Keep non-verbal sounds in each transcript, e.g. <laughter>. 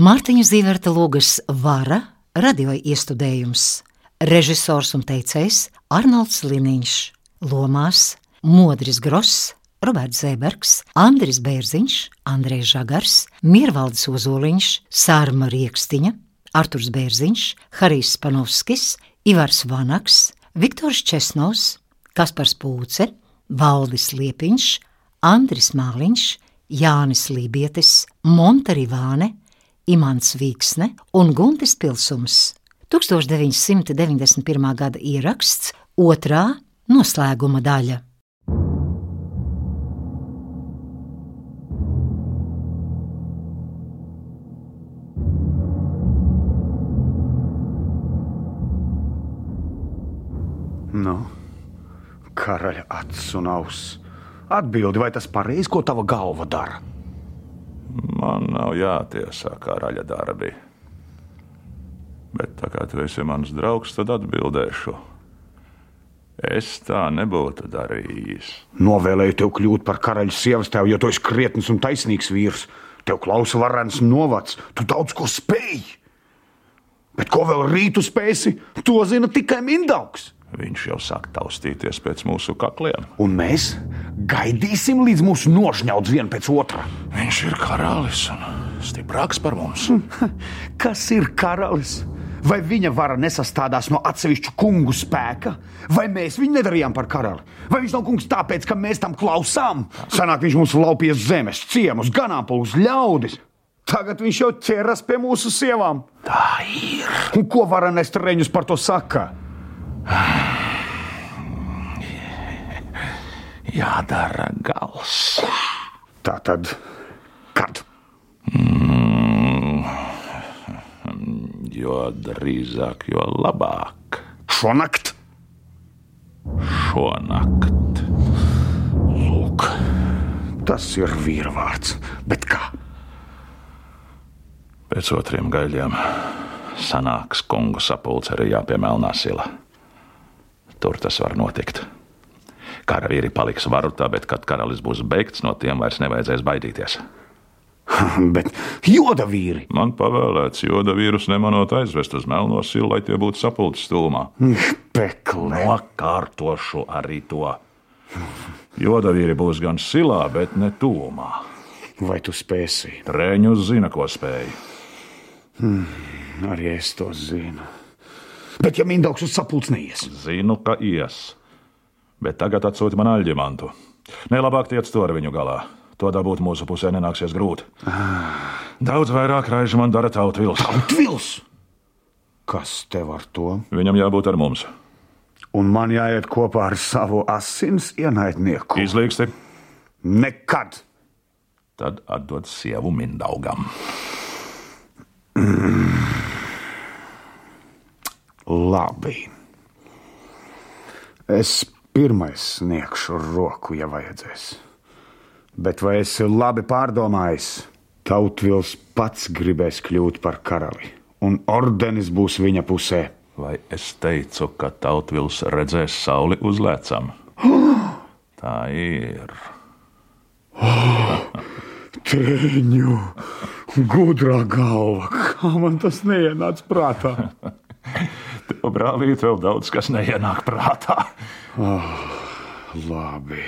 Mārtiņa Zīverta Lūgas vara radio iestudējums, režisors un teicējs Arnolds Liniņš, lomās Modris Gross, Roberts Zēbergs, Andris Bērziņš, Andrejs Žagars, Mirvalds Ozoliņš, Sārma Riekstiņa, Arturs Bērziņš, Harijs Panovskis, Ivars Vanaks, Viktors Česnovs, Kaspars Pūce, Valdis Liepiņš, Andris Māliņš, Jānis Lībietis, Monta Rivāne, Imants Vīksne un Guntis Pilsums. 1991. gada ieraksts, otrā noslēguma daļa. Nu, karaļa acis un auss. Atbildi, vai tas pareizi, ko tava galva dara? Man nav jātiesā karaļa darbi. Bet tā kā tu esi mans draugs, tad atbildēšu. Es tā nebūtu darījis. Novēlēju tev kļūt par karaļa sievas tēvu, jo tu esi krietns un taisnīgs vīrs. Tev klausa varens novads, tu daudz ko spēj. Bet ko vēl rītu spēsi, to zina tikai Mindaugs. Viņš jau sāk taustīties pēc mūsu kakliem. Un mēs gaidīsim, līdz mūsu nožņauts viens pēc otra. Viņš ir karalis un stiprāks par mums. Kas ir karalis? Vai viņa vara nesastādās no atsevišķu kungu spēka, vai mēs viņu nedarījām par karali? Vai viņš nav kungs tāpēc, ka mēs tam klausām? Sanāk, viņš mums laupīja zemes, ciemus, ganāmpulus, ļaudis. Tagad viņš jau ķeras pie mūsu sievām. Tā ir. Un ko varanest reņus par to saka? Jādara gals. Tā tad, kad? Jo drīzāk, jo labāk. Šonakt? Šonakt. Lūk, Tas ir vīrvārds. Bet kā? pēc otriem gaļiem sanāks kungu sapulce arī pie Melnā sila. Tur tas var notikt. Karavīri paliks varutā, bet kad karalis būs beigts, no tiem vairs nevajadzēs baidīties. <laughs> Bet joda vīri! Man pavēlēts joda vīrus nemanot aizvest uz Melno silu, lai tie būtu sapulces stulmā. Pekle! Nokārtošu arī to. Joda vīri būs gan silā, bet ne tūmā. Vai tu spēsi? Trēņus zina, ko spēj. Arī es to zinu. Bet ja Mindaugs uz sapulci neies, Zinu, ka ies. Bet tagad atsūti man aļģimantu. Nelabāk tiec to ar viņu galā. To dabūt mūsu pusē nenāksies grūti. Daudz vairāk raižu man dara tautvils. Tvils! Kas tev ar to? Viņam jābūt ar mums. Un man jāiet kopā ar savu asins ienaidnieku. Izlīgsti, Nekad! tad atdod sievu mindaugam. Labi. Es pirmais sniegšu roku, ja vajadzēs. Bet vai esi labi pārdomājis? Tautvils pats gribēs kļūt par karali, un ordenis būs viņa pusē. Vai es teicu, ka tautvils redzēs sauli uz lecam? <gasps> Tā ir. <gasps> Trēņu, gudrā galva, kā man tas neienāca prātā. <laughs> Tev, brālīt, vēl daudz kas neienāk prātā. Labi.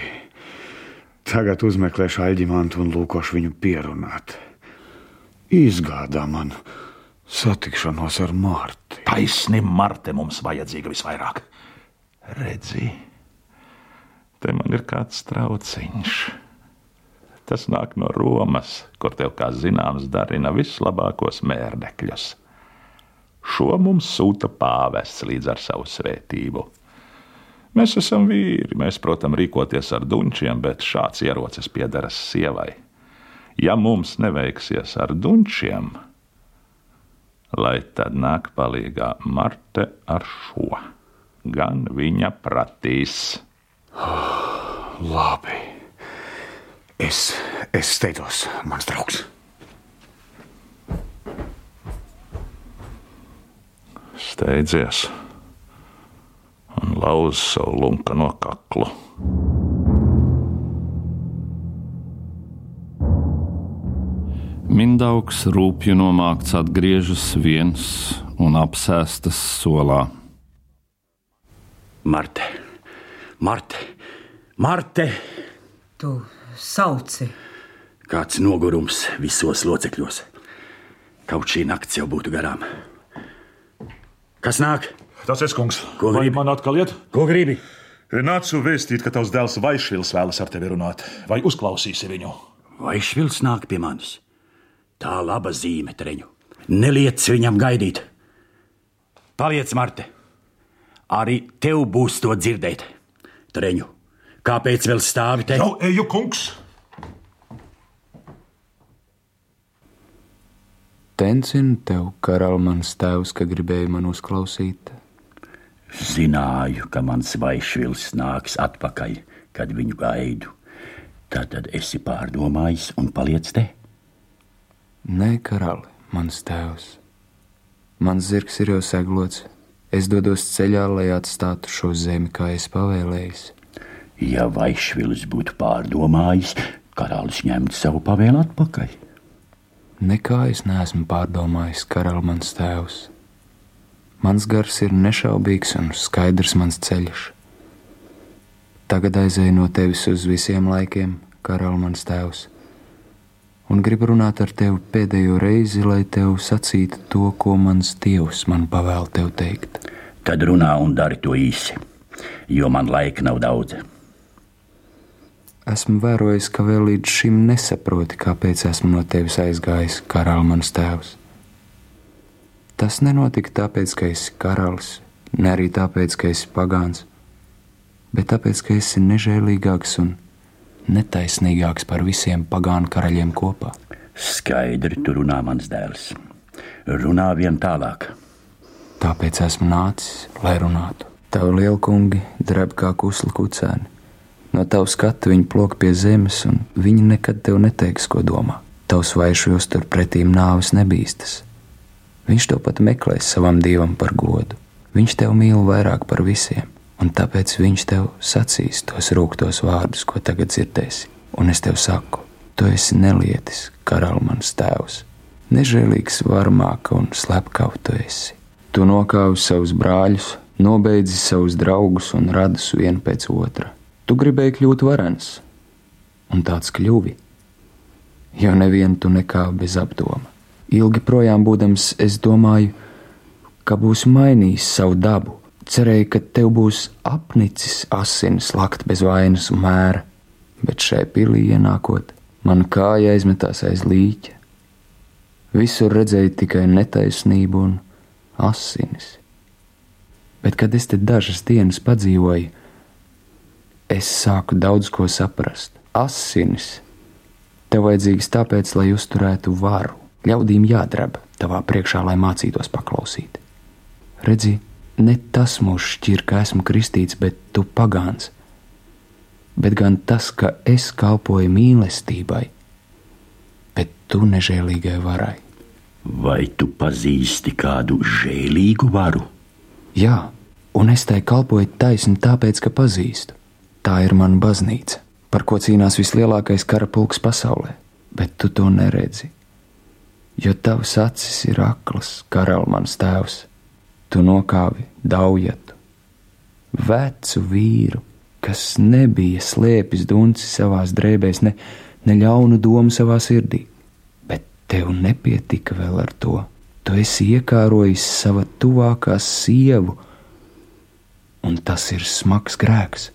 Tagad uzmeklēšu aģimantu un lūkošu viņu pierunāt. Izgādā man satikšanos ar Mārti. Taisni Marte mums vajadzīga visvairāk. Redzi, te man ir kāds trauciņš. Tas nāk no Romas, kur tev, kā zināms, darina vislabākos mērdekļus. Šo mums sūta pāvests līdz ar savu svētību. Mēs esam vīri, mēs, protams, rīkoties ar dunčiem, bet šāds ierocis piederas sievai. Ja mums neveiksies ar dunčiem, lai tad nāk palīgā Marte ar šo. Gan viņa pratīs. Labi. Es, es steidzos, mans draugs. Steidzies un lauz savu lunka no kaklu. Mindaugs rūpju nomākts atgriežas viens un apsēstas solā. Marte, Marte, Marte! Tu sauci! Kāds nogurums visos locekļos. Kaut šī nakts jau būtu garām. Kas nāk? Tas ir kungs. Ko Vai gribi? man atkal iet? Ko gribi? Nācu vēstīt, ka tavs dēls Vaišvils vēlas ar tevi runāt. Vai uzklausīsi viņu? Vai švils nāk pie manis? Tā laba zīme, treņu. Neliec viņam gaidīt. Paliec, Marte. Arī tev būs to dzirdēt. Treņu, kāpēc vēl stāvi te? Jau eju, kungs! Tencinu tev, karalis, mans tēvs, ka gribēji man uzklausīt. Zināju, ka mans vaišvils nāks atpakaļ, kad viņu gaidu. Tad esi pārdomājis un paliec te. Nē, karali, mans tēvs. Mans zirgs ir jau seglots. Es dodos ceļā, lai atstātu šo zemi, kā es pavēlējos. Ja vaišvils būtu pārdomājis, karalis ņemtu savu pavēlu atpakaļ. Nekā es neesmu pārdomājis, karalis, mans tēvs. Mans gars ir nešaubīgs un skaidrs mans ceļš. Tagad aizēju no tevis uz visiem laikiem, karalis, mans tēvs. Un gribu runāt ar tevi pēdējo reizi, lai tev sacītu to, ko mans dievs man pavēl tev teikt. Tad runā un dari to īsi, jo man laika nav daudz. Esmu vērojis, ka vēl līdz šim nesaproti, kāpēc esmu no tevis aizgājis, karalis, mans tēvs. Tas nenotika tāpēc, ka esi karalis, ne arī tāpēc, ka esi pagāns, bet tāpēc, ka esi nežēlīgāks un netaisnīgāks par visiem pagānu karaļiem kopā. Skaidri tu runā, mans dēls. Runā vien tālāk. Tāpēc esmu nācis, lai runātu. Tavu lielkungi dreb kā kusli kucēni. No tava skata viņi plok pie zemes, un viņi nekad tev neteiks, ko domā. Tavs vaišos tur pretīm nāves nebīstas. Viņš to pat meklēs savam dievam par godu. Viņš tev mīl vairāk par visiem, un tāpēc viņš tev sacīs tos rūktos vārdus, ko tagad dzirdēsi. Un es tev saku, tu esi nelietis, karalis mans tēvs. Nežēlīgs varmāka un slepkava tu esi. Tu nokāvi savus brāļus, nobeidzi savus draugus un radus vienu pēc otra. Tu gribēji kļūt varens, un tāds kļuvi, jo nevienu tu nekāvi bez apdoma. Ilgi projām būdams, es domāju, ka būs mainījis savu dabu. Cerēju, ka tev būs apnicis asinis lakt bez vainas un mēra, bet šai pilī ienākot, mana kāja aizmetās aiz līķa. Visur redzēju tikai netaisnību un asinis. Bet, kad es te dažas dienas padzīvoju, es sāku daudz ko saprast. Asinis tev vajadzīgs tāpēc, lai uzturētu varu. Ļaudīm jādraba tavā priekšā, lai mācītos paklausīt. Redzi, ne tas mūs šķir, ka esmu kristīts, bet tu pagāns, bet gan tas, ka es kalpoju mīlestībai, bet tu nežēlīgai varai. Vai tu pazīsti kādu žēlīgu varu? Jā, un es tai kalpoju taisni tāpēc, ka pazīstu. Tā ir mana baznīca, par ko cīnās vislielākais kara pulks pasaulē, bet tu to neredzi. Jo tavs acis ir aklas, karalis mans tēvs, tu nokāvi daujatu, vecu vīru, kas nebija slēpis dunci savās drēbēs, ne, ne ļaunu domu savā sirdī. Bet tev nepietika vēl ar to. Tu esi iekārojis savu tuvākā sievu, un tas ir smags grēks.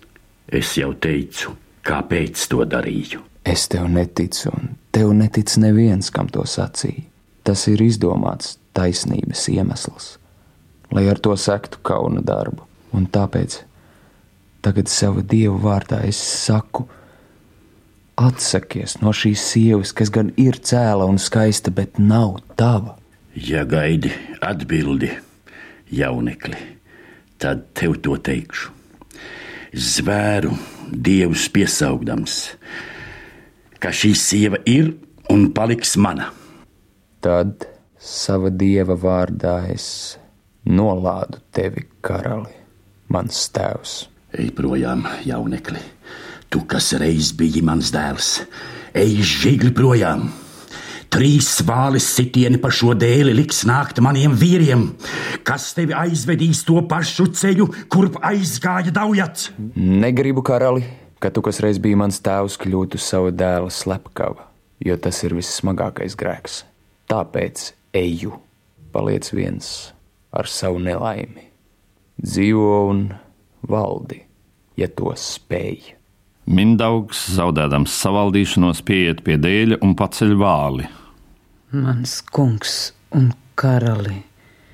Es jau teicu, kāpēc to darīju. Es tev neticu, un tev netic neviens, kam to sacīja. Tas ir izdomāts taisnības iemesls, lai ar to sektu kauna darbu. Un tāpēc tagad sava dievu vārdā es saku, atsakies no šīs sievas, kas gan ir cēla un skaista, bet nav tava. Ja gaidi atbildi, jaunekli, tad tev to teikšu. Zvēru dievus piesaugdams, ka šī sieva ir un paliks mana. Tad sava dieva vārdā es nolādu tevi, karali, mans tēvs. Ej projām, jaunekli, tu, kas reiz biji mans dēls, ej žigli projām. Trīs vālis sitieni pa šo dēli liks nākt maniem vīriem, kas tevi aizvedīs to pašu ceļu, kurp aizgāja daujats. Negribu, karali, ka tu, kas reiz biji mans tēvs, kļūtu savu dēla slepkava, jo tas ir vissmagākais grēks. Tāpēc eju, paliec viens ar savu nelaimi. Dzīvo un valdi, ja to spēj. Mindaugs, zaudēdams savaldīšanos, pieiet pie dēļa un paceļ vāli. Mans kungs un karali.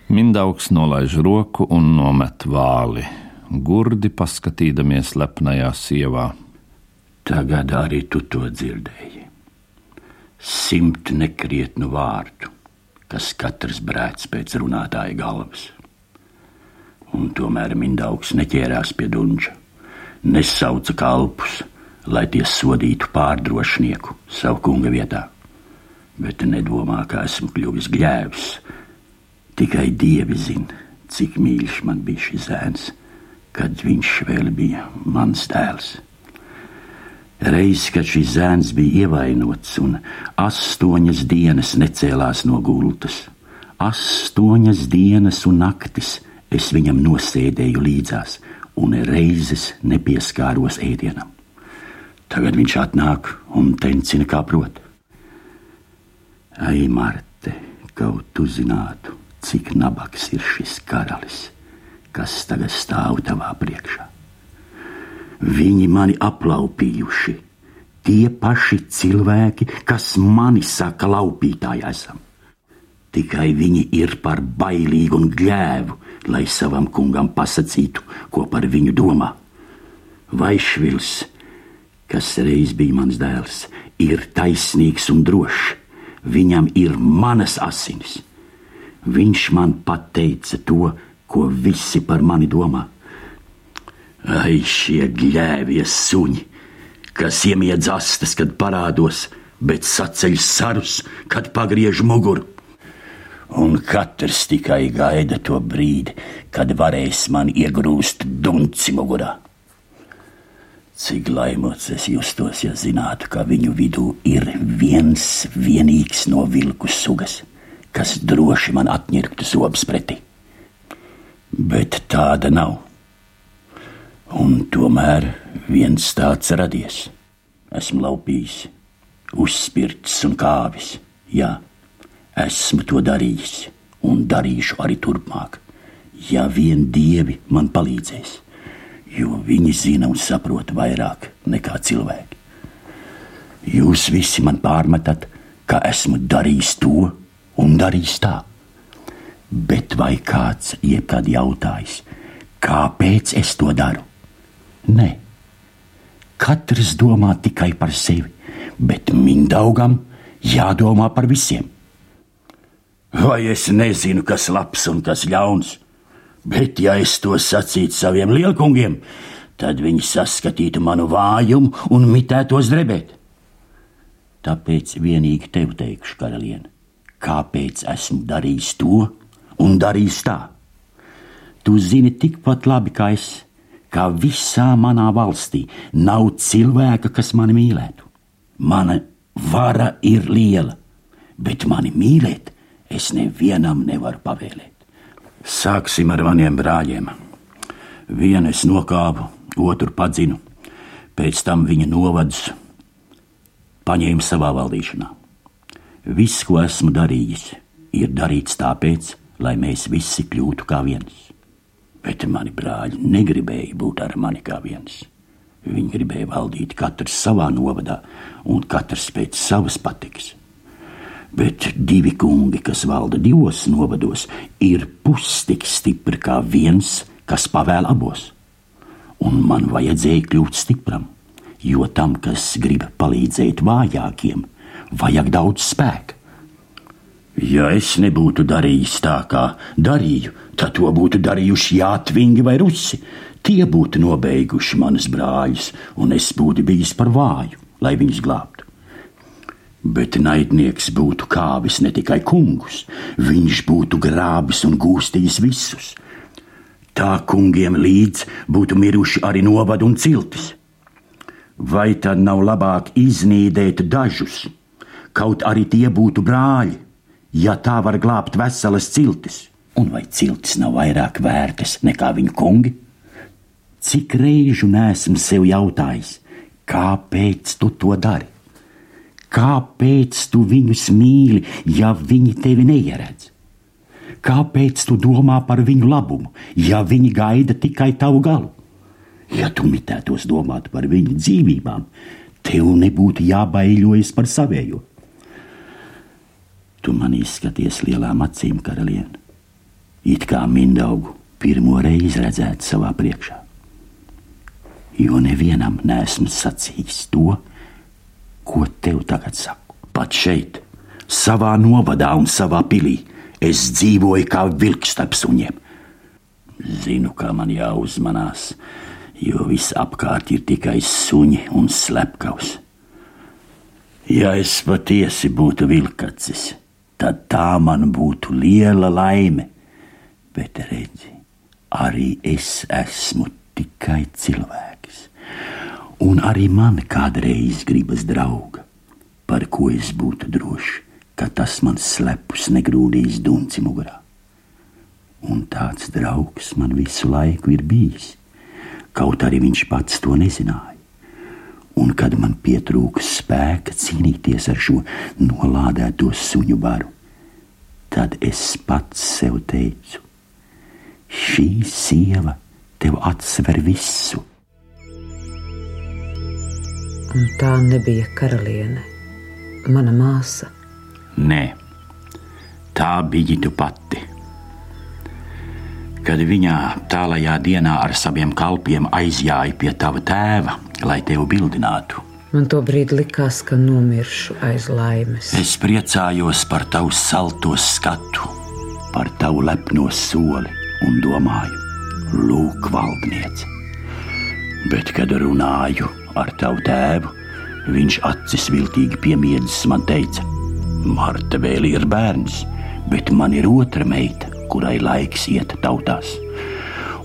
Mindaugs nolaiž roku un nomet vāli, gurdi paskatīdamies lepnajā sievā. Tagad arī tu to dzirdēji. Simt nekrietnu vārdu, kas katrs brēc pēc runātāja galvas. Un tomēr Mindaugs neķērās pie dunča nesauca kalpus, lai tie sodītu pārdrošnieku savu kunga vietā. Bet nedomā, ka esmu kļuvis gļēvs. Tikai dievi zina, cik mīļš man bija šis zēns, kad viņš vēl bija mans dēls. Reiz, kad šis zēns bija ievainots un astoņas dienas necēlās no gultas, astoņas dienas un naktis es viņam nosēdēju līdzās, un reizes nepieskāros ēdienam. Tagad viņš atnāk un tencina kā prot. Ai, Marte, kaut tu zinātu, cik nabaks ir šis karalis, kas tagad stāv tavā priekšā. Viņi mani aplaupījuši, tie paši cilvēki, kas mani saka, laupītāji esam. Tikai viņi ir par bailīgu un gļēvu, lai savam kungam pasakītu, ko par viņu domā. Vaišvils, kas reiz bija mans dēls, ir taisnīgs un drošs. Viņam ir manas asinis. Viņš man pateica to, ko visi par mani domā. Ai, šie gļēvie suņi, kas iemiedz astes, kad parādos, bet saceļ sarus, kad pagriež muguru un katrs tikai gaida to brīdi, kad varēs man iegrūst dunci mugurā. Cik laimots es justos, ja zinātu, ka viņu vidū ir viens vienīgs no vilku sugas, kas droši man atņirktu zobus pretī. Bet tāda nav. Un tomēr viens tāds radies. Esmu laupījis, uzspirts un kāvis. Jā, Esmu to darījis un darīšu arī turpmāk, ja vien dievi man palīdzēs, jo viņi zina un saprot vairāk nekā cilvēki. Jūs visi man pārmetat, ka esmu darījis to un darījis tā. Bet vai kāds jebkad jautājis, kāpēc es to daru? Nē, katrs domā tikai par sevi, bet mindaugam jādomā par visiem. Vai es nezinu, kas labs un kas ļauns? Bet, ja es to sacītu saviem lielkungiem, tad viņi saskatītu manu vājumu un mitētos drebēt. Tāpēc vienīgi tev teikšu, karaliene, kāpēc esmu darījis to un darījis tā. Tu zini tikpat labi kā es, ka visā manā valstī nav cilvēka, kas mani mīlētu. Mana vara ir liela, bet mani mīlēt es nevienam nevaru pavēlēt. Sāksim ar maniem brāļiem. Vienu es nokāpu, otru padzinu, pēc tam viņa novadus paņēma savā valdīšanā. Viss, ko esmu darījis, ir darīts tāpēc, lai mēs visi kļūtu kā viens. Bet mani brāļi negribēja būt ar mani kā viens. Viņi gribēja valdīt katrs savā novadā un katrs pēc savas patikas bet divi kungi, kas valda divos novados, ir pustik stipri kā viens, kas pavēl abos. Un man vajadzēja kļūt stipram, jo tam, kas grib palīdzēt vājākiem, vajag daudz spēka. Ja es nebūtu darījis tā, kā darīju, tad to būtu darījuši jātvingi vai rusi. Tie būtu nobeiguši manas brāļus, un es būtu bijis par vāju, lai viņus glābtu. Bet naidnieks būtu kāvis ne tikai kungus, viņš būtu grābis un gūstījis visus. Tā kungiem līdz būtu miruši arī novadu un ciltis. Vai tad nav labāk iznīdēt dažus, Kaut arī tie būtu brāļi, ja tā var glābt veselas ciltis, un vai ciltis nav vairāk vērtas nekā viņu kungi? Cik reižu nesmu sev jautājis, kāpēc tu to dari? Kāpēc tu viņus mīli, ja viņi tevi neieredz? Kāpēc tu domā par viņu labumu, ja viņi gaida tikai tavu galu? Ja tu mitētos domāt par viņu dzīvībām, tev nebūtu jābaiļojas par savējo. Tu man izskaties lielām acīm, karaliene, it kā mindaugu pirmo reizi redzēt savā priekšā. Jo nevienam nesmu sacījis to, ko tev tagad saku. Pat šeit, savā novadā un savā pilī, es dzīvoju kā vilks starp suņiem. Zinu, kā man jāuzmanās, jo viss apkārt ir tikai suņi un slepkavs. Ja es patiesi būtu vilkacis, tad tā man būtu liela laime. Bet redzi, arī es esmu tikai cilvēks. Un arī man kādreiz gribas drauga, par ko es būtu drošs, ka tas man slepus negrūdīs dunci mugurā. Un tāds draugs man visu laiku ir bijis, kaut arī viņš pats to nezināja. Un kad man pietrūka spēka cīnīties ar šo nolādēto suņu baru, tad es pats sev teicu: šī sieva tev atsver visu. Un tā nebija karaliene, mana māsa. Nē, tā bija tu pati. Kad viņa tālajā dienā ar saviem kalpiem aizjāja pie tava tēva, lai tevi bildinātu, Man to brīdi likās, ka nomiršu aiz laimes. es priecājos par tavu salto skatu, par tavu lepno soli un domāju, lūk, valdniece. Bet, kad runāju ar tavu tēvu, viņš acis viltīgi piemiedzis man teica: Marta vēl ir bērns, bet man ir otra meita, kurai laiks iet tautās.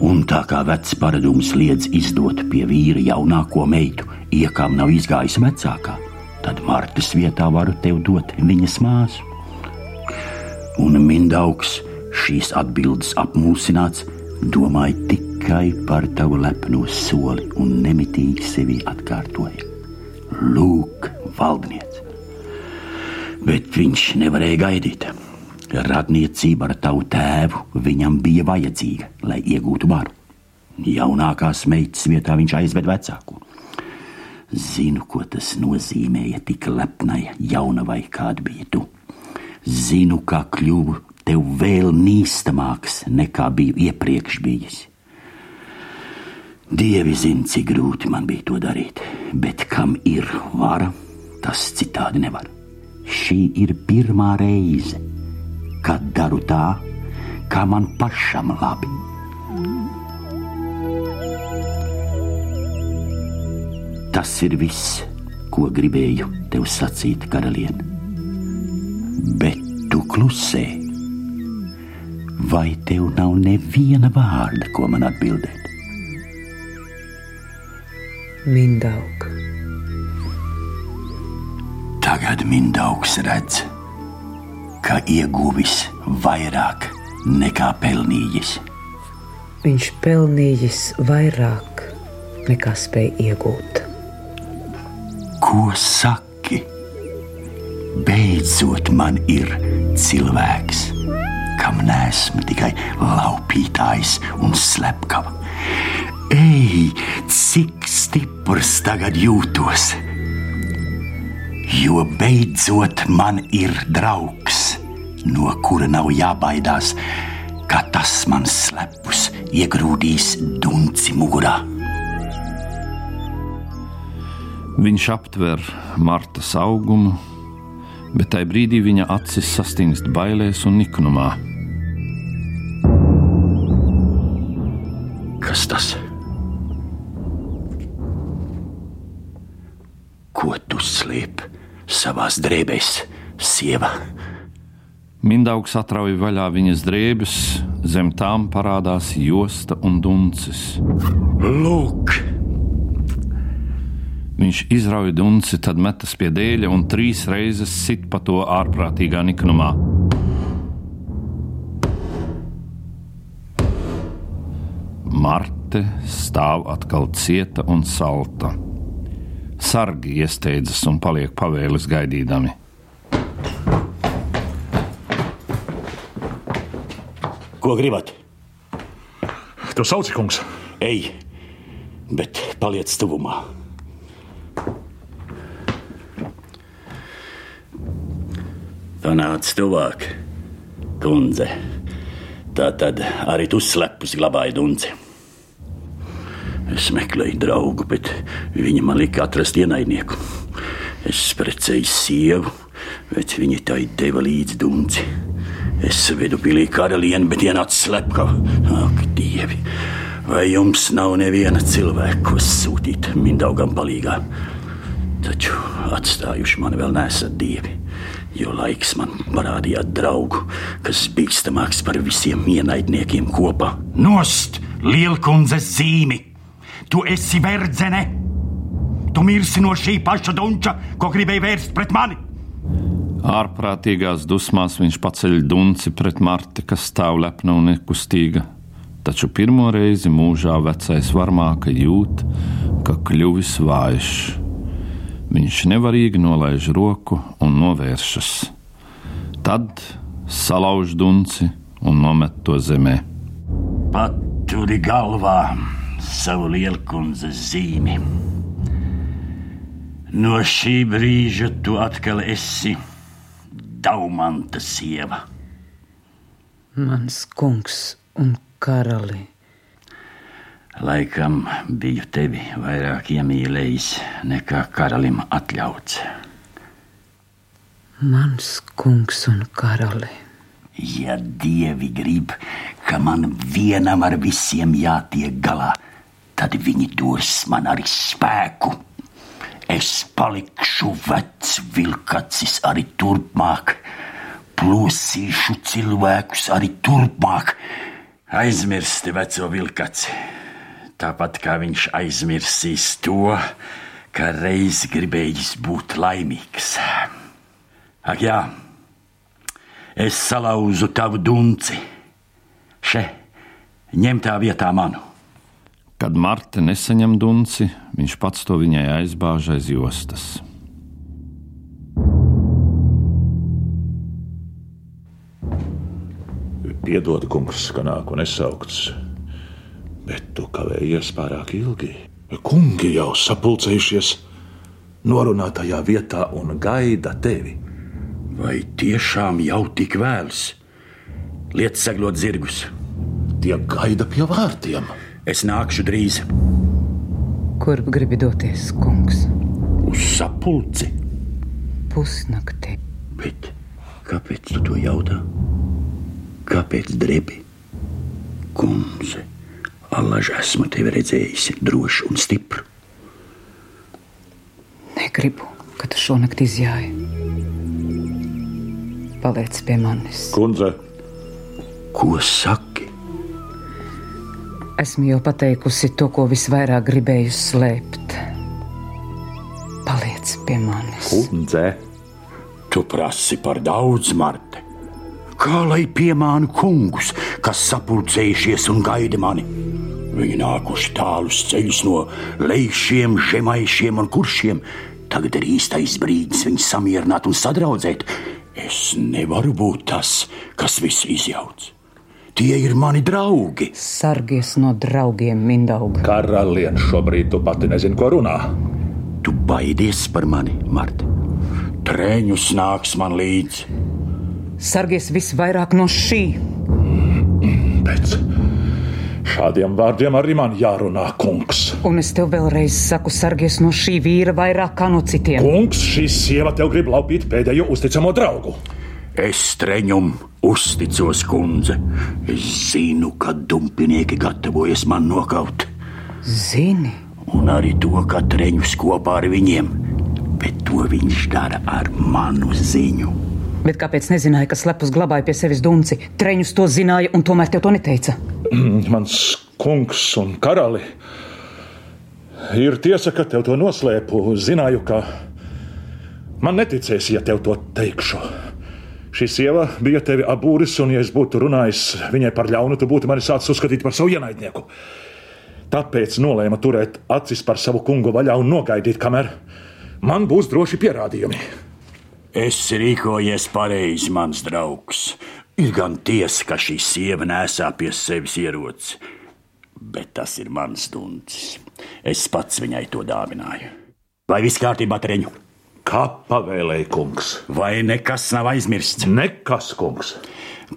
Un tā kā vecs paradums liedz izdot pie vīra jaunāko meitu, iekām nav izgājis vecākā, tad Martas vietā varu tev dot viņas māsu. Un Mindaugs šīs atbildes apmulsināts, domāja tikai par tavu lepno soli un nemitīgi sevi atkārtoja. Lūk, valdniece! Bet viņš nevarēja gaidīt. Radniecība ar tavu tēvu viņam bija vajadzīga, lai iegūtu varu. Jaunākās meitas vietā viņš aizved vecāku. Zinu, ko tas nozīmēja tik lepnai jaunavai, kāda bija tu. Zinu, kā kļuvu tev vēl nīstamāks nekā biju iepriekš bijis. Dievi zina, cik grūti man bija to darīt, bet kam ir vara, tas citādi nevar. Šī ir pirmā reize, kad daru tā, kā man pašam labi. Tas ir viss, ko gribēju tev sacīt, karaliene. Bet tu klusē. Vai tev nav neviena vārda, ko man atbildēt? Mindaug, Tagad Mindaugs redz, ka ieguvis vairāk nekā pelnījis. viņš pelnījis vairāk nekā spēja iegūt. Ko saki? Beidzot, man ir cilvēks, kam nesmu tikai laupītājs un slepkava. Ej, cik stiprs tagad jūtos! Jo beidzot man ir draugs, no kura nav jābaidās, ka tas man slepus iegrūdīs dunci mugurā. Viņš aptver Martas augumu, bet tajā brīdī viņa acis sastingst bailēs un niknumā. Kas tas? Ko tu slēp savās drēbēs, sieva? Mindaugs atrauj vaļā viņas drēbes, zem tām parādās josta un duncis. Lūk, Viņš izrauj dunci, tad metas pie dēļa un trīs reizes sit pa to ārprātīgā niknumā. Marte stāv atkal cieta un salta. Sargi iesteidzas un paliek pavēles gaidīdami. Ko gribat? Tu sauci, kungs! Ej, bet paliec tuvumā. Panāc tuvāk, kundze. Tā tad arī tu slepus glabāji dunci. Es meklēju draugu, bet viņa man lika atrast ienaidnieku. Es precēju sievu, bet viņa tai deva līdzi dunci. Es vedu pilī karalieni, bet ienāca slepkava. Ak, dievi! Vai jums nav neviena cilvēka, ko sūtīt mindaugam palīgā? Taču atstājuši mani vēl nesat dievi, jo laiks man parādīja draugu, kas bīstamāks par visiem ienaidniekiem kopā. Nost lielkundzes zīmi! Tu esi verdzene! Tu mirsi no šī paša dunča, ko gribēji vērst pret mani! Ārprātīgās dusmās viņš paceļ dunci pret Marti, kas stāv lepna un nekustīga. Taču pirmo reizi mūžā vecais varmāka jūt, ka kļuvis vājš. Viņš nevarīgi nolaiž roku un novēršas. Tad salauž dunci un nomet to zemē. Paturi galvā savu lielkundzes zīmi. No šī brīža tu atkal esi Daumanta sieva. Mans kungs un karali. Laikam biju tevi vairāk iemīlējis nekā karalim atļauts. Mans kungs un karali. Ja dievi grib, ka man vienam ar visiem jātiek galā, tad viņi dos man arī spēku. Es palikšu vecs vilkacis arī turpmāk, plosīšu cilvēkus arī turpmāk. Aizmirsti veco vilkaci, tāpat kā viņš aizmirsīs to, ka reiz gribējis būt laimīgs. Ak, jā, es salauzu tavu dunci. Še, ņem tā vietā manu. Kad Marta nesaņem dunci, viņš pats to viņai aizbāž aiz jostas. Piedod, kungs, ka nāku nesaukts, bet tu kavējies pārāk ilgi. Kungi jau sapulcējušies norunātajā vietā un gaida tevi. Vai tiešām jau tik vēls? Liet seglot zirgus. Tie gaida pie vārtiem. Es nākšu drīz Kur gribi doties, kungs? uz sapulci. Pusnaktī. Bet kāpēc tu to jautā? Kāpēc drebi? Kundze, allaž esmu tevi redzējusi drošu un stipru. Negribu, ka tu šonakt izjāji. Paliec pie manis. Kundze, Ko saki? Esmu jau pateikusi to, ko visvairāk gribēju slēpt. Paliec pie manis. kundze, Tu prasi par daudz, Marte. Kā lai piemānu kungus, kas sapulcējušies un gaida mani? Viņi nākuši tālus ceļus no lejšiem, žemaišiem un kuršiem. Tagad ir īstais brīdis viņus samierināt un sadraudzēt. Es nevaru būt tas, kas visu izjauc. Tie ir mani draugi. Sargies no draugiem, Mindauga. karaliene šobrīd tu pati nezini, ko runā. Tu baidies par mani, Marta. Trēņus nāks man līdzi. Sargies visvairāk no šī. Pēc šādiem vārdiem arī man jārunā, kungs. Un es tev vēlreiz saku, sargies no šī vīra vairāk kā no citiem. Kungs, šī sieva tev grib laupīt pēdējo uzticamo draugu. Es treņum uzticos, kundze. Es zinu, ka dumpinieki gatavojas man nokaut. Zini, Un arī to, ka treņus kopā ar viņiem. Bet to viņš dara ar manu ziņu. bet kāpēc nezināja, ka slepus glabāja pie sevis dunci? Treņus to zināja un tomēr tev to neteica. Mans kungs un karali. Ir tiesa, ka tev to noslēpu. Zināju, ka man neticēs, ja tev to teikšu. Šī sieva bija tevi abūris, un, ja es būtu runājis viņai par ļaunu, tu būtu mani sācis uzskatīt par savu ienaidnieku. Tāpēc nolēma turēt acis par savu kungu vaļā un nogaidīt, kamēr man būs droši pierādījumi. Es rīkojies pareizi, mans draugs. Ir gan tiesa, ka šī sieva nesā pie sevis ieroci, bet tas ir mans duncis. Es pats viņai to dāvināju. Vai viss kārtībā, Treņu? Kā pavēlēja kungs? Vai nekas nav aizmirsts? Nekas, kungs.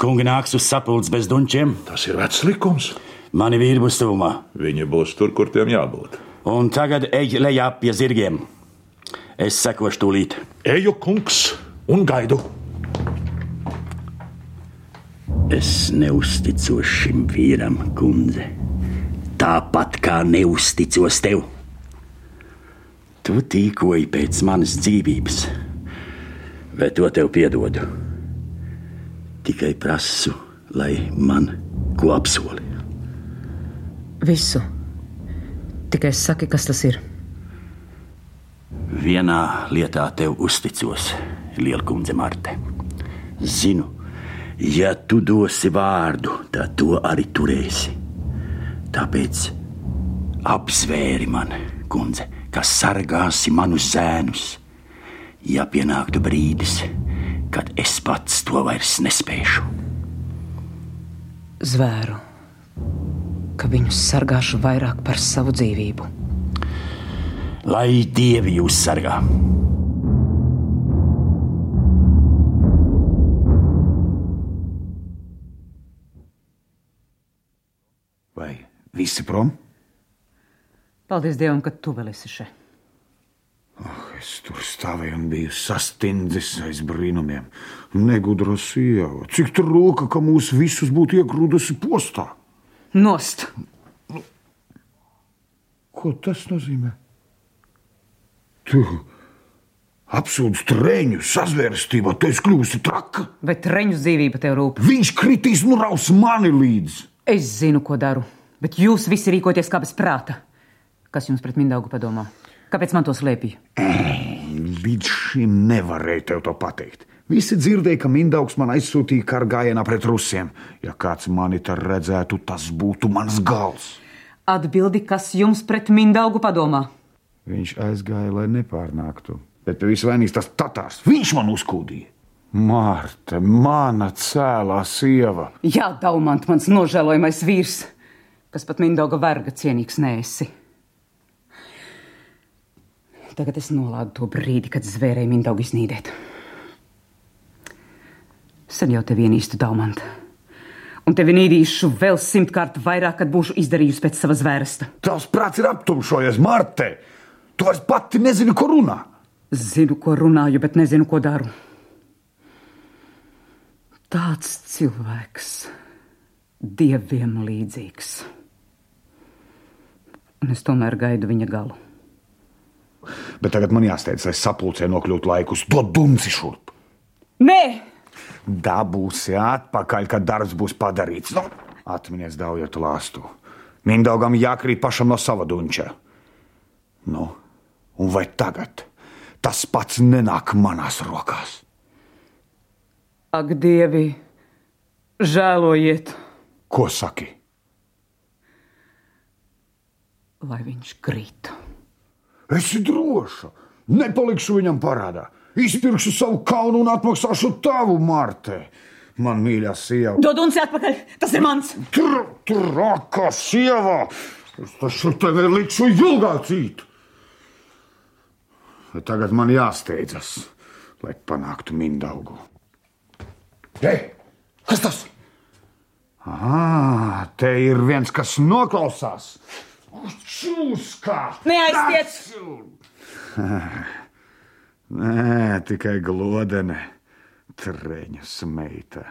Kungi nāks uz sapulces bez dunčiem. Tas ir vecs likums. Mani vīri būs tuvumā. Viņi būs tur, kur tiem jābūt. Un tagad ej lejā pie zirgiem. Es sekošu tūlīt. Eju, kungs, un gaidu. Es neusticos šim vīram, kundze. Tāpat kā neusticos tev. Tu tīkoji pēc manas dzīvības, bet to tev piedodu. Tikai prasu, lai man ko apsoli. Visu. Tikai saki, kas tas ir. Vienā lietā tev uzticos, Lielkundze Marte. Zinu, ja tu dosi vārdu, tad to arī turēsi. Tāpēc apsvēri man, kundze, ka sargāsi manus zēnus. Ja pienāktu brīdis, kad es pats to vairs nespēšu. Zvēru, ka viņus sargāšu vairāk par savu dzīvību. Lai dievi jūs sargā! Vai visi prom? Paldies Dievam, ka tu vēl esi šeit. Es tur stāvēju un biju sastindzis aiz brīnumiem. Negudra sieva, cik trūka, ka mūs visus būtu iegrūdusi postā. Nost! Ko tas nozīmē? Tu apsūdz trēņu sazvērstībā, tu esi kļuvusi traka. Vai treņu dzīvība tev rūp? Viņš kritīs un raus mani līdzi. Es zinu, ko daru, bet jūs visi rīkoties kā bez prāta. Kas jums pret Mindaugu padomā? Kāpēc man to slēpja? <clears throat> Līdz šim nevarēju tev to pateikt. Visi dzirdēja, ka Mindaugs man aizsūtīja kara gājienā pret rusiem. Ja kāds mani te redzētu, tas būtu mans gals. Atbildi, kas jums pret Mindaugu padomā? Viņš aizgāja, lai nepārnāktu. Bet pie visu vainīgs tas tatārs. Viņš man uzkūdīja. Mārta, mana cēlā sieva. Jā, Daumant, mans nožēlojamais vīrs, kas pat Mindauga verga cienīgs nēsi. Tagad es nolādu to brīdi, kad zvērēju Mindaugu iznīdēt. Sen jau tevi ienīstu, Daumant. Un tevi nīdīšu vēl simtkārt vairāk, kad būšu izdarījusi pēc savas vērsta. Tavs prāts ir aptumšojies, Mārte. Tu vairs pati nezini, ko runā. Zinu, ko runāju, bet nezinu, ko daru. Tāds cilvēks, dieviem līdzīgs. Un es tomēr gaidu viņa galu. Bet tagad man jāsteidz, lai sapulcē nokļūtu laikus. Dod dunci šurp. Nē, Dabūsi atpakaļ, kad darbs būs padarīts. Nu, atminies daujot lāstu. Mindaugam jākrīt pašam no sava dunča. Nu, un vai tagad tas pats nenāk manās rokās? ak, dievi, žēlojiet, Ko saki? lai viņš krīt. Esi droša, nepalikšu viņam parādā. Izpirkšu savu kaunu un atmaksāšu tavu, Mārte. Man mīļā sieva. Dod un atpakaļ, tas ir mans! Tur, rākā sieva! Es taču tevi likšu ilgācīt! Bet tagad man jāsteidzas, lai panāktu mindaugu. Hei, kas tas? Ah, te ir viens, kas noklausās. Čūskā! Neaiztiec! Nē, tikai glodene, trēņas meita.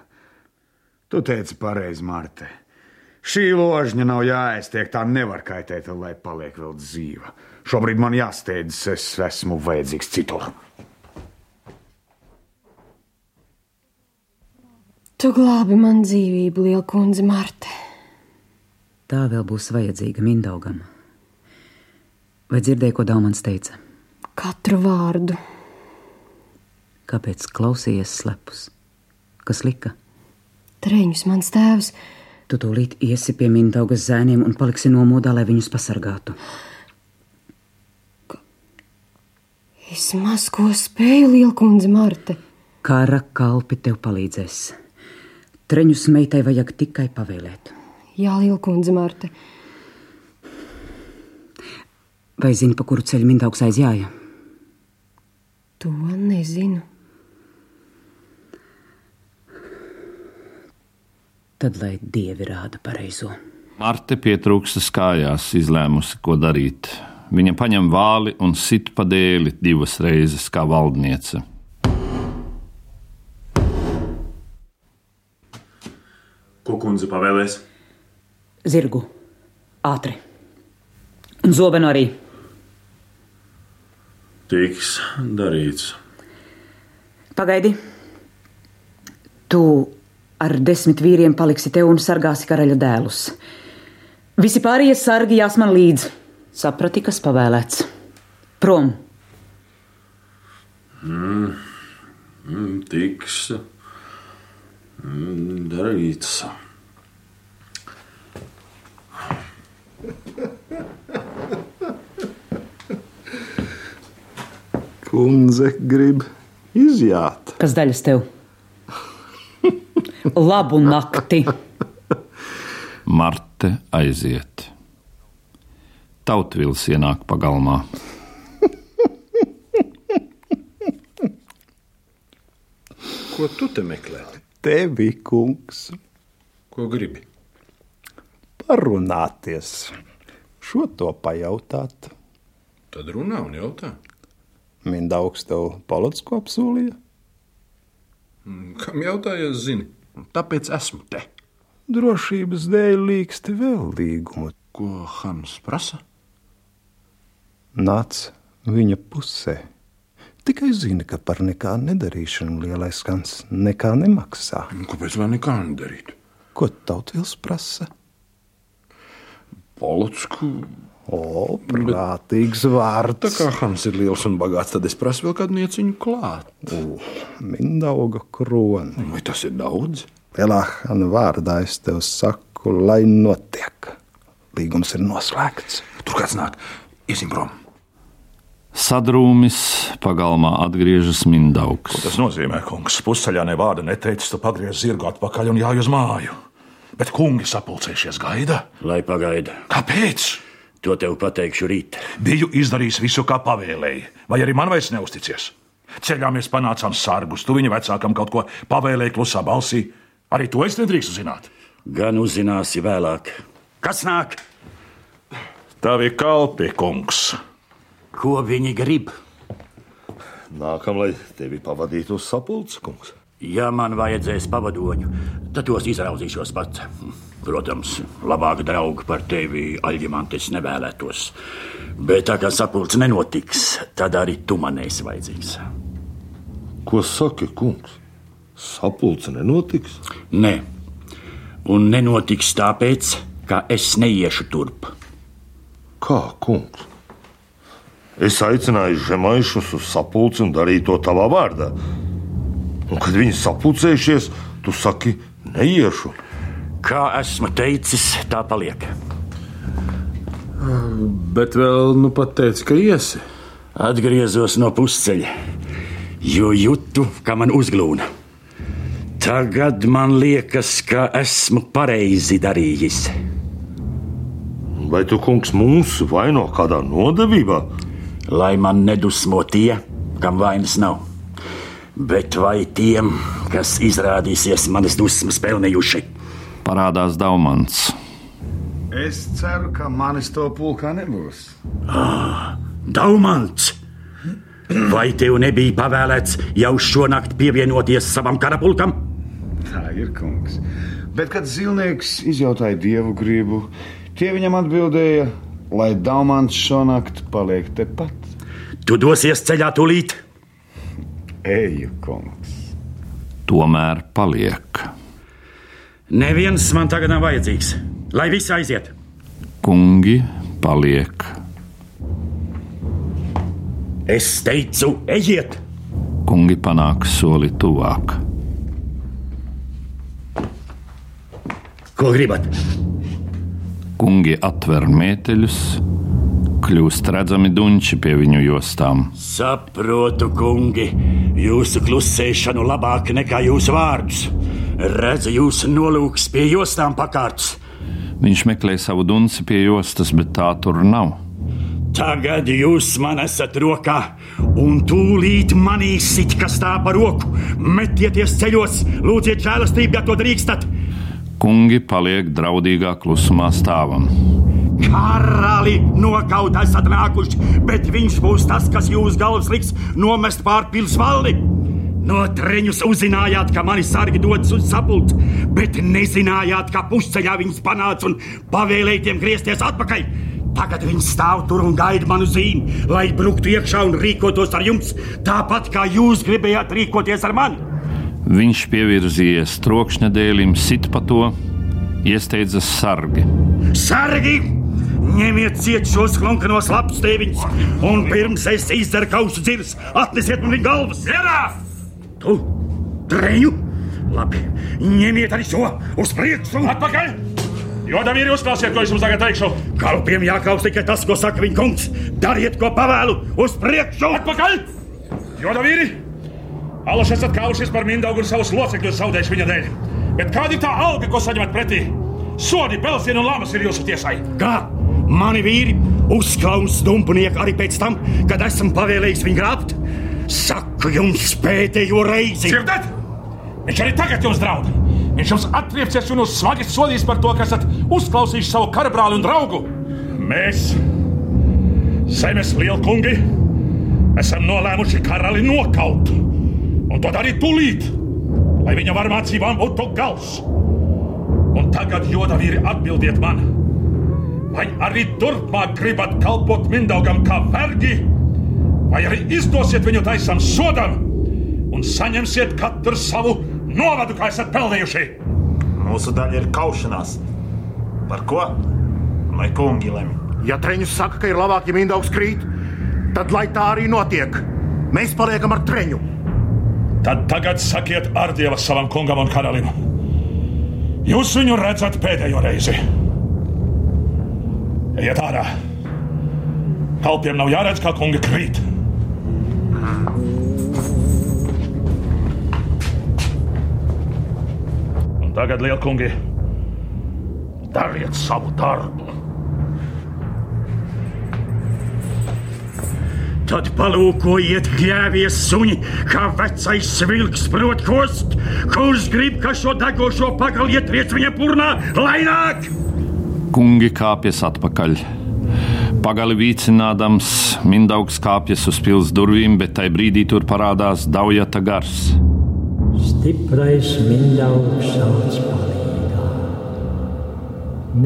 Tu teici pareizi, Mārte. Šī ložņa nav jāaiztiek, tā nevar kaitēt, lai paliek vēl dzīva. Šobrīd man jāsteidzas, es esmu vajadzīgs citur. Tu glābi man dzīvību, liela kundze Marte. Tā vēl būs vajadzīga Mindaugam. Vai dzirdēji, ko Daumans teica? Katru vārdu. Kāpēc klausījies slepus? Kas lika? Treņus mans tēvs. Tu tūlīt iesi pie Mindaugas zēniem un paliksi nomodā, lai viņus pasargātu. Es maz ko spēju, Lielkundze Marte. Kara kalpi tev palīdzēs. Treņus meitai vajag tikai pavēlēt. Jā, Lielkundze Marte. Vai zini, pa kuru ceļu Mindaugs aizjāja? To nezinu. Tad lai dievi rāda pareizo. Marte pietrūkstas kājās, izlēmusi, ko darīt. Viņa paņem vāli un sit pa dēli divas reizes kā valdniece. Ko kundze pavēlēs? Zirgu, ātri. Un zobenu arī. Tiks darīts. Pagaidi. Tu ar desmit vīriem paliksi te un sargāsi karaļa dēlus. Visi pārējie sargi jās man līdzi. Saprati, kas pavēlēts. Prom! Mm, mm, tiks mm, darīts. Kundze grib izjāt. Kas daļas tev? Labu nakti! Marte aiziet. Tautvils ienāk pagalmā. Ko tu te meklē? Tevi, kungs, Ko gribi? parunāties. Šo to pajautāt. Tad runā un jautā. Mindaugs tev Polotsko apsolīja. Mm, Kam jautājies, zini? Tāpēc esmu te. Drošības dēļ līksti vēl līgumu. Ko Hans prasa? Nāc viņa pusē. Tikai zini, ka par nekā nedarīšanu lielais skans nekā nemaksā. Kāpēc lai nekā nedarītu? Ko tautvils prasa? Polotsku. O, prātīgs Tā vārds. kā Hans ir liels un bagāts, tad es prasu vēl kādu nieciņu klāt. Mindauga kroni. Vai tas ir daudz? Lielā Hanna vārdā es tev saku, lai notiek. Līgums ir noslēgts. Tur kāds nāk. Iesim prom. Sadrūmis pagalmā atgriežas Mindaugs. Tas nozīmē, kungs, pusceļā ne vārda neteicis, tu pagriez zirgu atpakaļ un jāj uz māju. Bet kungi sapulcējušies gaida. Lai pagaida. Kāpēc? To tev pateikšu rīt. Biju izdarījis visu, kā pavēlēji, vai arī man vairs neusticies. Ceļā mēs panācām sargus, tu viņa vecākam kaut ko pavēlēji klusā balsī. Arī to es nedrīkstu zināt. Gan uzzināsi vēlāk. Kas nāk? Tavi kalpi, kungs. Ko viņi grib? Nākam, lai tevi pavadītu uz sapulci, kungs. Ja man vajadzēs pavadoņu, tad tos izraudzīšos pats. Protams, labāk draugu par tevi aļģimantis nevēlētos. Bet tā kā sapulce nenotiks, tad arī tu man esi vajadzīgs. Ko saki, kungs? Sapulce nenotiks? Nē, un nenotiks tāpēc, ka es neiešu turp. Kā, kungs? Es aicināju žemaišus uz sapulci un darīju to tavā vārdā. Un, kad viņi sapulcējušies, tu saki, neiešu. Kā esmu teicis, tā paliek. Bet vēl nu pat teici, ka iesi. Atgriezos no pusceļa, jo jūtu, ka man uzglūna. Tagad man liekas, ka esmu pareizi darījis. Vai tu, kungs, mūs vaino kādā nodevībā? Lai man nedusmo tie, kam vainas nav. Bet vai tiem, kas izrādīsies manas dusmas pelnījuši? Parādās Daumans. Es ceru, ka manis to pulkā nebūs. Daumants! Vai tev nebija pavēlēts jau šonakt pievienoties savam karapulkam? Tā ir kungs. Bet, kad zilnieks izjautāja dievu gribu, tie viņam atbildēja, lai Daumans šonakt paliek tepat. Tu dosies ceļā tūlīt. Eju, kungs. Tomēr paliek. Neviens man tagad nav vajadzīgs. Lai viss aiziet. Kungi paliek. Es teicu, ejiet! Kungi panāk soli tuvāk. Ko gribat? Kungi atver mēteļus, kļūst redzami dunči pie viņu jostām. Saprotu, kungi, jūsu klusēšanu labāk nekā jūsu vārdus. Redzu jūsu nolūks pie jostām pakārts. Viņš meklē savu dunci pie jostas, bet tā tur nav. Tagad jūs man esat rokā, un tūlīt manīsit, kas tā par roku. Metieties ceļos, lūdziet žēlastību, ja to drīkstat. Kungi paliek draudīgā klusumā stāvam. Karali nokaut esat nākuši, bet viņš būs tas, kas jūs galvas liks nomest pār pilsvaldi. No treņus uzzinājāt, ka mani sargi dodas uz sapulci, bet nezinājāt, ka pusceļā viņas panāca un pavēlēja tiem griezties atpakaļ. Tagad viņi stāv tur un gaida manu zīmi, lai bruktu iekšā un rīkotos ar jums, tāpat kā jūs gribējāt rīkoties ar mani. Viņš pievirzījies trokšņa dēlim, sit pa to, iesteidzas sargi. Sargi! Ņemiet ciet šos klonkanos lapus tēviņus, un pirms es izdaru kausu dzirs, atnesiet man viņa galvas! Ierā! Tu, treņu! Labi, ņemiet arī šo uz priekšu! Atpakaļ! Jodam, ir uzklāsiet, ko es jums tagad teikšu. Kalpiem jāklaus tikai tas, ko saka viņa kungs. Dariet, ko pavēlu, uz priekšu! Atpakaļ! Jodam, vīri! Alaši esat kaušies par Mindaugu un savus locekļus zaudējuši viņa dēļ. Bet kāda ir tā alga, ko saņemat pretī? Sodi, Belzina un Lamas ir jūsu tiesai. Kā? Mani vīri uzklaus dumpunieki arī pēc tam, kad esam pavēlējis viņu grābt? Saku jums pēdējo reizi! Dzirdat? Viņš arī tagad jums draud! Viņš jums atriepsies un jūs smagi sodīs par to, ka esat uzklausījuši savu karabrāli un draugu. Mēs, zemes lielkungi, esam nolēmuši karali nokaut. Un to darīt tūlīt, lai viņa varmācībām būtu gals. Un tagad, jodavīri, atbildiet man, vai arī turpmāk gribat kalpot Mindaugam kā vergi, vai arī izdosiet viņu taisam sodam un saņemsiet katru savu novadu, kā esat pelnījuši. Mūsu daļa ir kaušanās. Par ko? Lai kungi lemj. Ja treņus saka, ka ir labāk, ja Mindaugs krīt, tad lai tā arī notiek. Mēs paliekam ar treņu. Tad tagad sakiet ārdieva savam kungam un karalim. Jūs viņu redzat pēdējo reizi. Ejiet ārā! Kalpiem nav jāredz, kā kungi krīt. Un tagad, lielkungi, dariet savu darbu. Tad palūkojiet, gļēvies suņi, kā vecais vilks prot kost, kurš grib, ka šo degošo pagalu ietriec viņa purnā, lai nāk! Kungi kāpjas atpakaļ. Pagali vīcinādams, Mindaugs kāpjas uz pils durvīm, bet tai brīdī tur parādās Daujata gars. Stiprais Mindaugs sauc palīgā.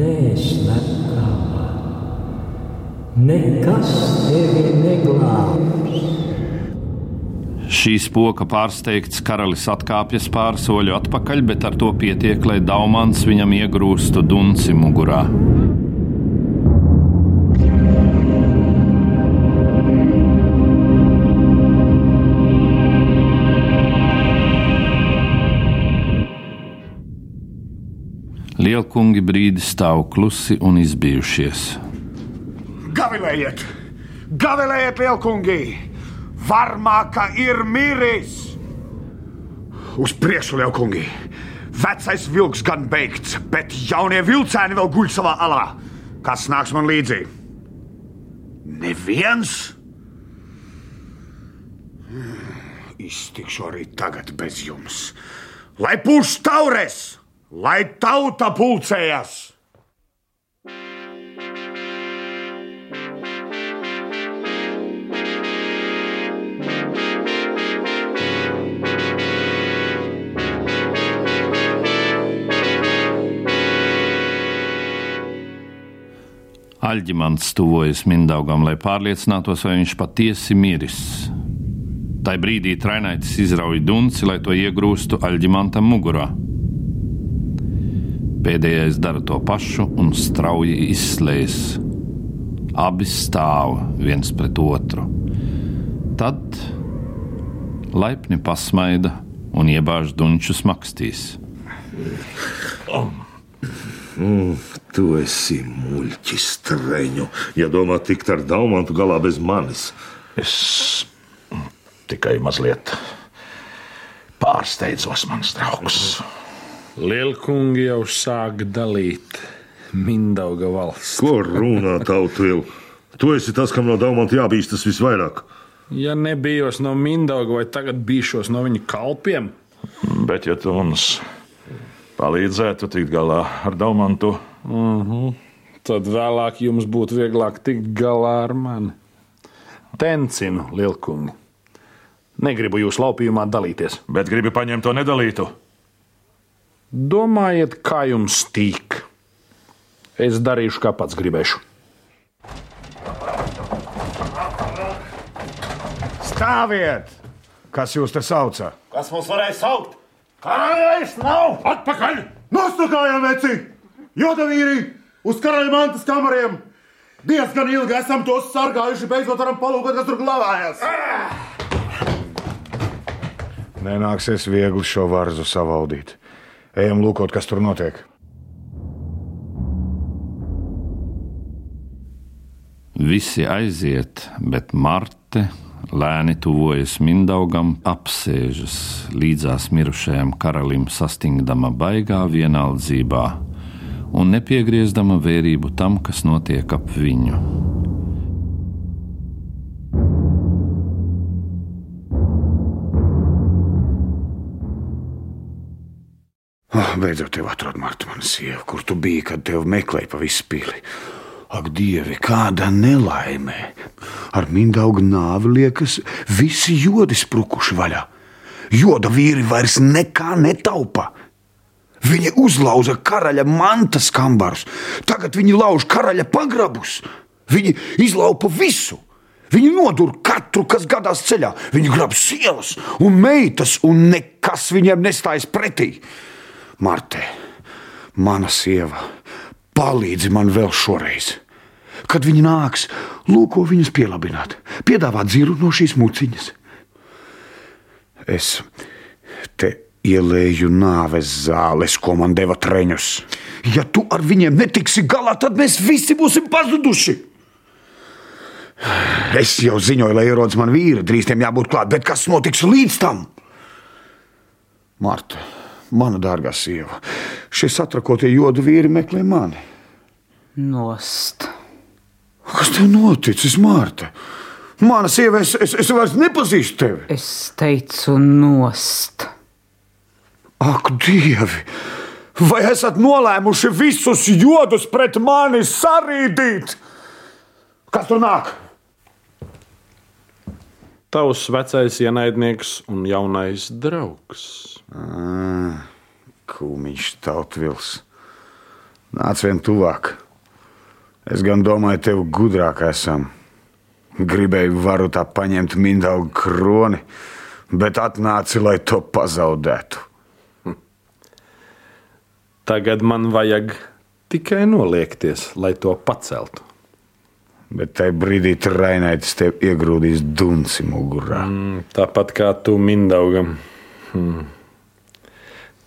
Nē, slepkavā. Nekas tevi neglābs. Šī spoka pārsteigts karalis atkāpjas pāris soļu atpakaļ, bet ar to pietiek, lai Daumans viņam iegrūstu dunci mugurā. Lielkungi brīdi stāv klusi un izbijušies. Gavilējiet! Gavilējiet, lielkungi! Varmāka ir miris! Uz priekšu, lielkungi! Vecais vilks gan beigts, bet jaunie vilcēni vēl guļ savā alā. Kas nāks man līdzi? Neviens! Iztikšu arī tagad bez jums. Lai pūš taures, lai tauta pulcējas! Aļģimants tuvojas Mindaugam, lai pārliecinātos, vai viņš patiesi miris. Tai brīdī trainaitis izrauj dunci, lai to iegrūstu Aļģimantam mugurā. Pēdējais dara to pašu un strauji izslēdz. Abi stāv viens pret otru. tad laipni pasmaida un iebāž dunčus makstīs. Mm, tu esi muļķis, treņu. Ja domā tikt ar daumantu galā bez manis. Es tikai mazliet pārsteidzos, mans draugs. Lielkungi jau sāk dalīt Mindauga valsts. Ko runā tautu? Tu esi tas, kam no daumanta jābīstas visvairāk. Ja nebijos no Mindauga, vai tagad bīšos no viņa kalpiem? Bet, ja tu mums palīdzētu tikt galā ar daumantu, uh -huh. tad vēlāk jums būtu vieglāk tikt galā ar mani. Tencinu, Lielkungi. Negribu jūs laupījumā dalīties. Bet gribi paņemt to nedalītu. Domājiet, kā jums tīk. Es darīšu, kā pats gribēšu. Stāviet! Kas jūs te sauca? Kas mums varēja saukt? Karaļais nav! Atpakaļ! Nostukājām, veci! Jodavīri! Uz karaļa mantas kameriem! Diezgan ilgi esam tos sargājuši, beidzot varam palūkot, kas tur glabājas! Nenāksies viegli šo varzu savaldīt. Ejam lūkot, kas tur notiek. Visi aiziet, bet Marte lēni tuvojas Mindaugam, apsēžas līdzās mirušajam karalim, sastingdama baigā vienaldzībā un nepiegriezdama vērību tam, kas notiek ap viņu. Oh, beidzot, tev atradu Marta, mana sieva, kur tu biji, kad tevi meklēja pa visu pili. Ak, Dievi, kāda nelaime! Ar mindaugu nāvi liekas, visi jodi sprukuši vaļā. Joda vīri vairs nekā netaupa. Viņi uzlauza karaļa mantas kambarus, tagad viņi lauž karaļa pagrabus. Viņi izlaupa visu. Viņi nodur katru, kas gadās ceļā. Viņi grab sievas un meitas, un nekas viņiem nestājas pretī. Marte, mana sieva, palīdzi man vēl šoreiz. Kad viņi nāks, lūko viņus pielabināt, piedāvāt dziru no šīs muciņas. Es te ielēju nāves zāles, ko man deva treņus. Ja tu ar viņiem netiksi galā, tad mēs visi būsim pazuduši. Es jau ziņoju, lai ierodas man vīri, drīz tiem jābūt klāt, bet kas notiks līdz tam? Marta, mana dārgā sieva, šie satrakotie jodu vīri meklē mani. Nost. Kas tev noticis, Mārta? Mana sieva, es, es, es vairs nepazīstu tevi. Es teicu, nost. Ak, Dievi! Vai esat nolēmuši visus jodus pret mani sarīdīt? Kas tur nāk? Tavs vecais ienaidnieks un jaunais draugs. Ah, Kūmiņš, tautvils. Nāc vien tuvāk. Es gan domāju, tev gudrāk esam. Gribēju varu tā paņemt mindaugu kroni, bet atnāci, lai to pazaudētu. Tagad man vajag tikai noliekties, lai to paceltu. Bet tajā brīdī Rainaitis tev iegrūdīs dunci mugurā. Mm, tāpat kā tu mindaugam. Hmm.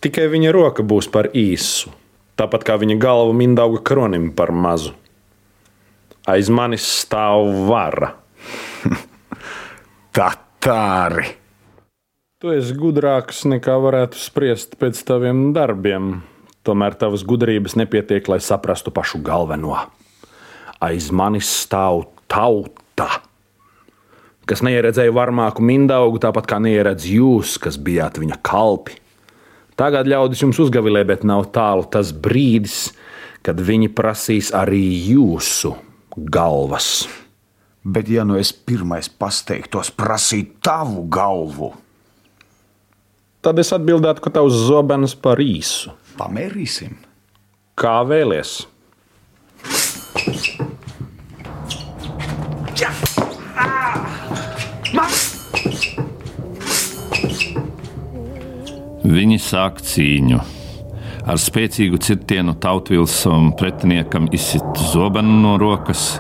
Tikai viņa roka būs par īsu, tāpat kā viņa galva mindauga kronim par mazu. Aiz manis stāv vara. <laughs> Tatāri! Tu esi gudrāks nekā varētu spriest pēc taviem darbiem. Tomēr tavas gudrības nepietiek, lai saprastu pašu galveno. Aiz manis stāv tauta, kas neieredzēja varmāku mindaugu, tāpat kā neieredz jūs, kas bijāt viņa kalpi. Tagad ļaudis jums uzgavilē, bet nav tālu tas brīdis, kad viņi prasīs arī jūsu galvas. Bet, ja nu es pirmais pasteiktos prasīt tavu galvu, tad es atbildētu, ka tavs zobens par īsu. Pamērīsim. Kā vēlies? Ja. Ah. Viņi sāk cīņu. Ar spēcīgu cirtienu tautvils pretiniekam izsit zobenu no rokas,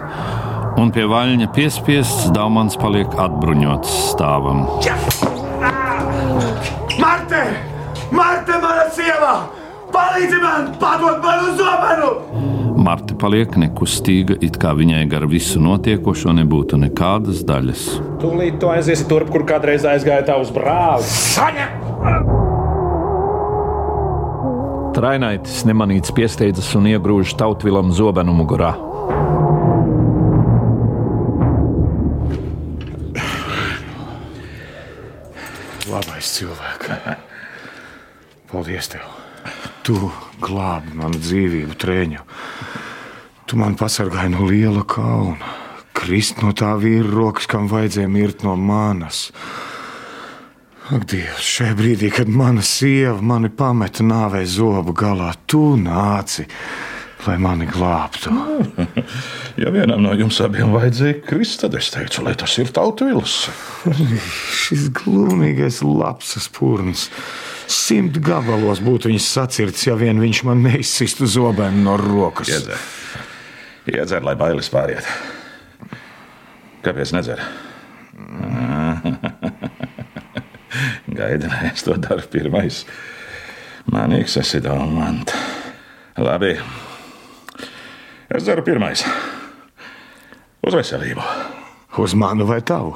Un pie vaļņa piespiests Daumans paliek atbruņots stāvam. Marte! Marte, mana sieva! Palīdzi man! Padod manu zobenu! Marta paliek nekustīga, it kā viņai gar visu notiekošo nebūtu nekādas daļas. Tūlīt tu aiziesi turp, kur kādreiz aizgāja tavs brālis. Trainaitis nemanīts piesteidzas un iegrūž tautvilam zobenu mugurā. Labais cilvēks. Paldies tev. Tu glābi manu dzīvību, trēņu. Tu man pasargāji no liela kauna. Krist no tā vīra rokas, kam vajadzēja mirt no manas. Ak, Dievs, šajā brīdī, kad mana sieva mani pameta nāvē zobu galā, tu nāci, lai mani glābtu. <laughs> Ja vienam no jums abiem vajadzēja krist, tad es teicu, lai tas ir tautvils. <laughs> Šis glūmīgais lapsas purns. Simt gabalos būtu viņas sacirts, ja vien viņš man neizsistu zobenu no rokas. Iedzer, Iedzer lai bailes pāriet. Kāpēc nedzer? <laughs> Gaida, lai es to daru pirmais. Manīgs esi domāts. Labi. Es daru pirmais. Uz veselību. Uz manu vai tavu?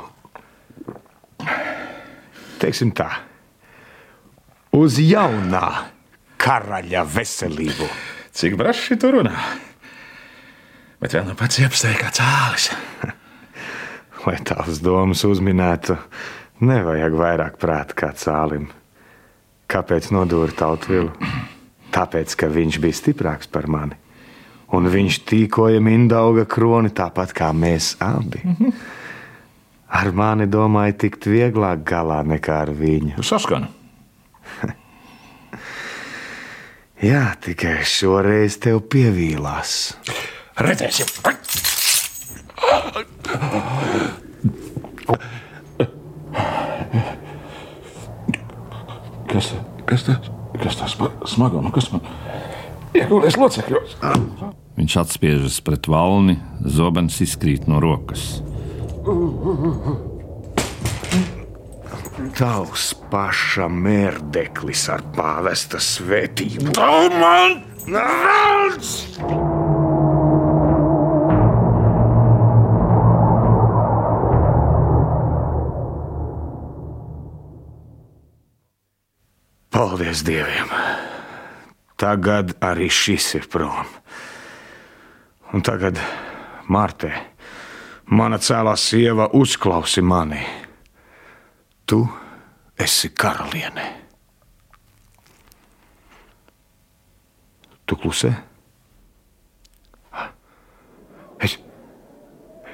Teiksim tā. Uz jaunā karaļa veselību. Cik braši tur runā? Bet vēl nu pats iepstēja kā cālis. Lai tavas domas uzminētu, nevajag vairāk prāta kā cālim. Kāpēc nodūri tautvilu? Tāpēc, ka viņš bija stiprāks par mani. Un viņš tīkoja Mindauga kroni tāpat kā mēs abi. Ar mani domāju tikt vieglāk galā nekā ar viņu. Saskana. <laughs> Jā, tikai šoreiz tev pievīlās. Redzēsim. Kas, tas kas tas par smagumu? Kas man iegūlēs locekļos? Viņš atspiežas pret valni, zobens izkrīt no rokas. Tavs paša mērdeklis ar pāvesta svētību. man! Paldies Dievam! Tagad arī šis ir prom. Un tagad, Mārte, mana cēlā sieva, uzklausi mani. Tu esi karaliene. Tu klusē? Es,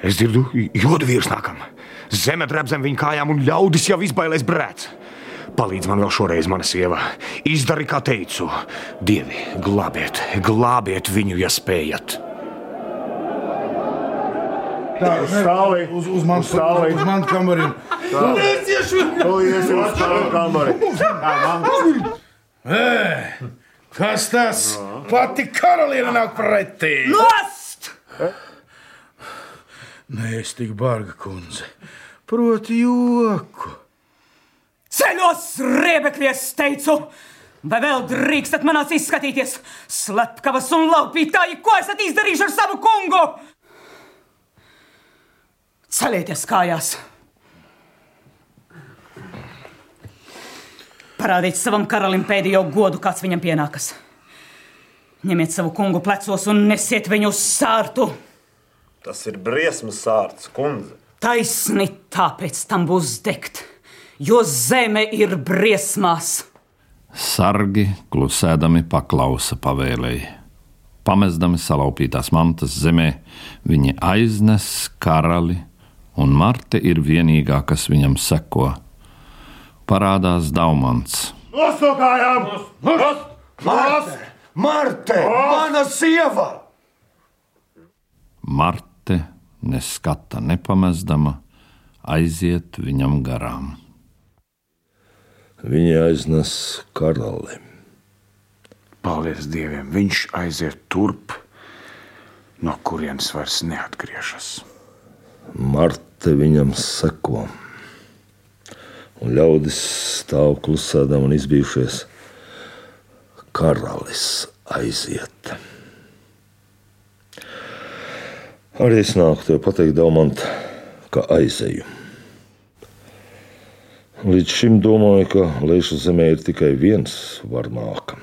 es dzirdu, jodu vīrs nākam. Zeme drēb zem viņa kājām un ļaudis jau izbailēs brēc. Palīdz man vēl šoreiz, mana sieva. Izdari, kā teicu. Dievi, glābiet, glābiet viņu, ja spējat. Tā uz stāvi, uz, uz manu stāvi, uz savu kamari. Tā, man. Ē, Kas tas? Pati karaliene nāk pretī! Nost! Nē, es tik barga kundze. Proti joku. Ceļos, riebekļies, teicu! Vai vēl drīkstat manās izskatīties? Slepkavas un laupītāji, ko esat izdarījuši ar savu kungu? Celieties kājās! Parādiet savam karalim pēdējo godu, kāds viņam pienākas. Ņemiet savu kungu plecos un nesiet viņu uz sārtu. Tas ir briesmas sārts, kundze. Taisni tāpēc tam būs degt, jo zeme ir briesmās. Sargi klusēdami paklausa pavēlēji. Pamestami salaupītās mantas zemē, viņi aiznes karali, un Marte ir vienīgā, kas viņam seko. Parādās Daumans. Nos no kājām! Nos! Marte! Marte! Mana sieva! Marte neskata nepamestama, aiziet viņam garām. Viņi aiznes karali. Paldies Dievam, viņš aiziet turp, no kurienes vairs neatgriežas. Marte viņam seko. Un ļaudis stāv klusēdam un izbijušies. Karalis aiziet. Arī es nāku tev pateikt, Daumant, ka aizeju. Līdz šim domāju, ka Leišu zemē ir tikai viens varmāka,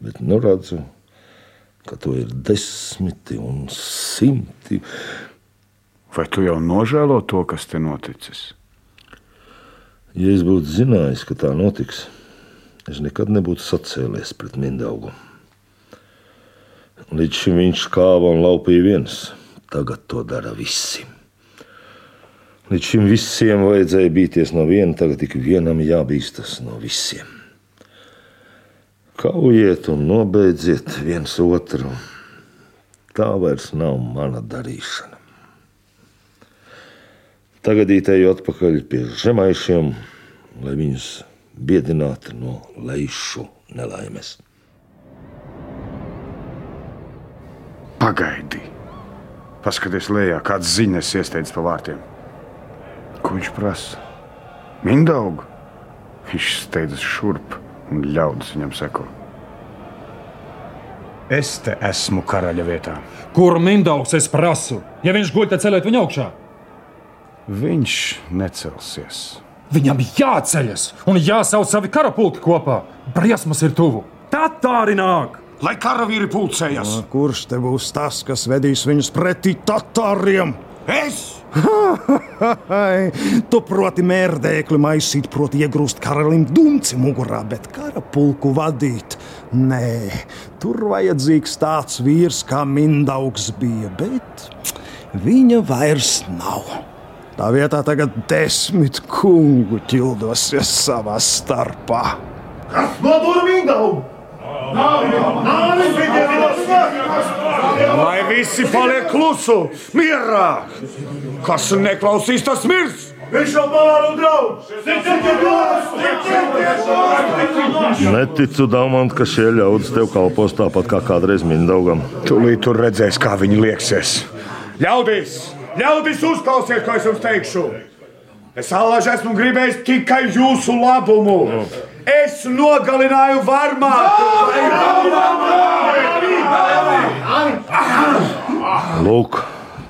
bet nu redzu, ka to ir desmiti un simti. Vai tu jau nožēlo to, kas te noticis? Ja es būtu zinājis, ka tā notiks, es nekad nebūtu sacēlies pret Mindaugu. Līdz šim viņš kāva un laupīja viens, tagad to dara visi. Līdz šim visiem vajadzēja bīties no viena, tagad tik vienam jābīstas no visiem. Kaujiet un nobeidziet viens otru. Tā vairs nav mana darīšana. Tagad ītēju atpakaļ pie žemaišiem, lai viņus biedinātu no lejušu nelaimes. Pagaidi! Paskaties lejā, kāds ziņas iesteidz pa vārtiem. Ko viņš prasa? Mindaugu! Viņš steidzas šurp un ļaudis viņam seko. Es te esmu karaļa vietā. Kur Mindaugs es prasu? Ja viņš guļ, tad celiet viņu augšā. Viņš necelsies. Viņam jāceļas un jāsauc savi karapulki kopā. Briesmas ir tuvu. Tā tā arī nāk! Lai karavīri pulcējas! Kurš te būs tas, kas vedīs viņus pretī tatāriem? Es! tu proti mērdēkli maisīt, proti iegrūst karalim dumci mugurā, bet karapulku vadīt. Nē, tur vajadzīgs tāds vīrs kā Mindaugs bija, bet viņa vairs nav. Tā vietā tagad desmit kungu ķildosies savā starpā. Kas notur Mindaugu? Lai visi paliek klusu, mierā! Kas neklausīs, tas mirs! Viņš jau pāri draugs! Neticu, Daumant, ka šie ļaudis tev kalpos tāpat kā kādreiz Mindaugam. Tūlīt tur redzēs, kā viņi lieksies. Ļaudis! Ļaudis, uzklausiet, ko es jums teikšu! Es allaž esmu gribējis tikai jūsu labumu! Es nogalināju varmāku! Lūk,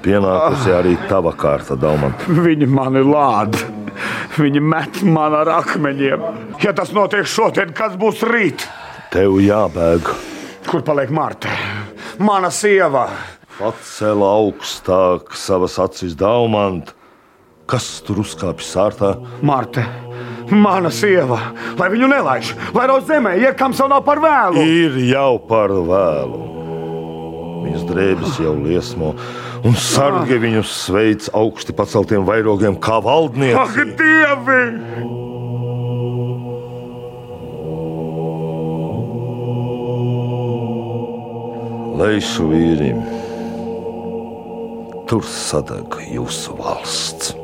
pienākusi arī tava kārta, Daumant. Viņi mani lāda. Viņi met man ar akmeņiem. Ja tas notiek šodien, kas būs rīt? Tev jābēg. Kur paliek Marta? Mana sieva! Pacēl augstāk savas acis Daumant. Kas tur uzkāpj sārtā? Marta! Mana sieva, lai viņu nelaiž, lai no zemē iekams vēl nav par vēlu. Ir jau par vēlu. Viņas drēbes jau liesmo, un sargi viņus sveic augsti paceltiem vairogiem kā valdnieki. Ak, Dievi! Leišu vīrim, tur sadeg jūsu valsts.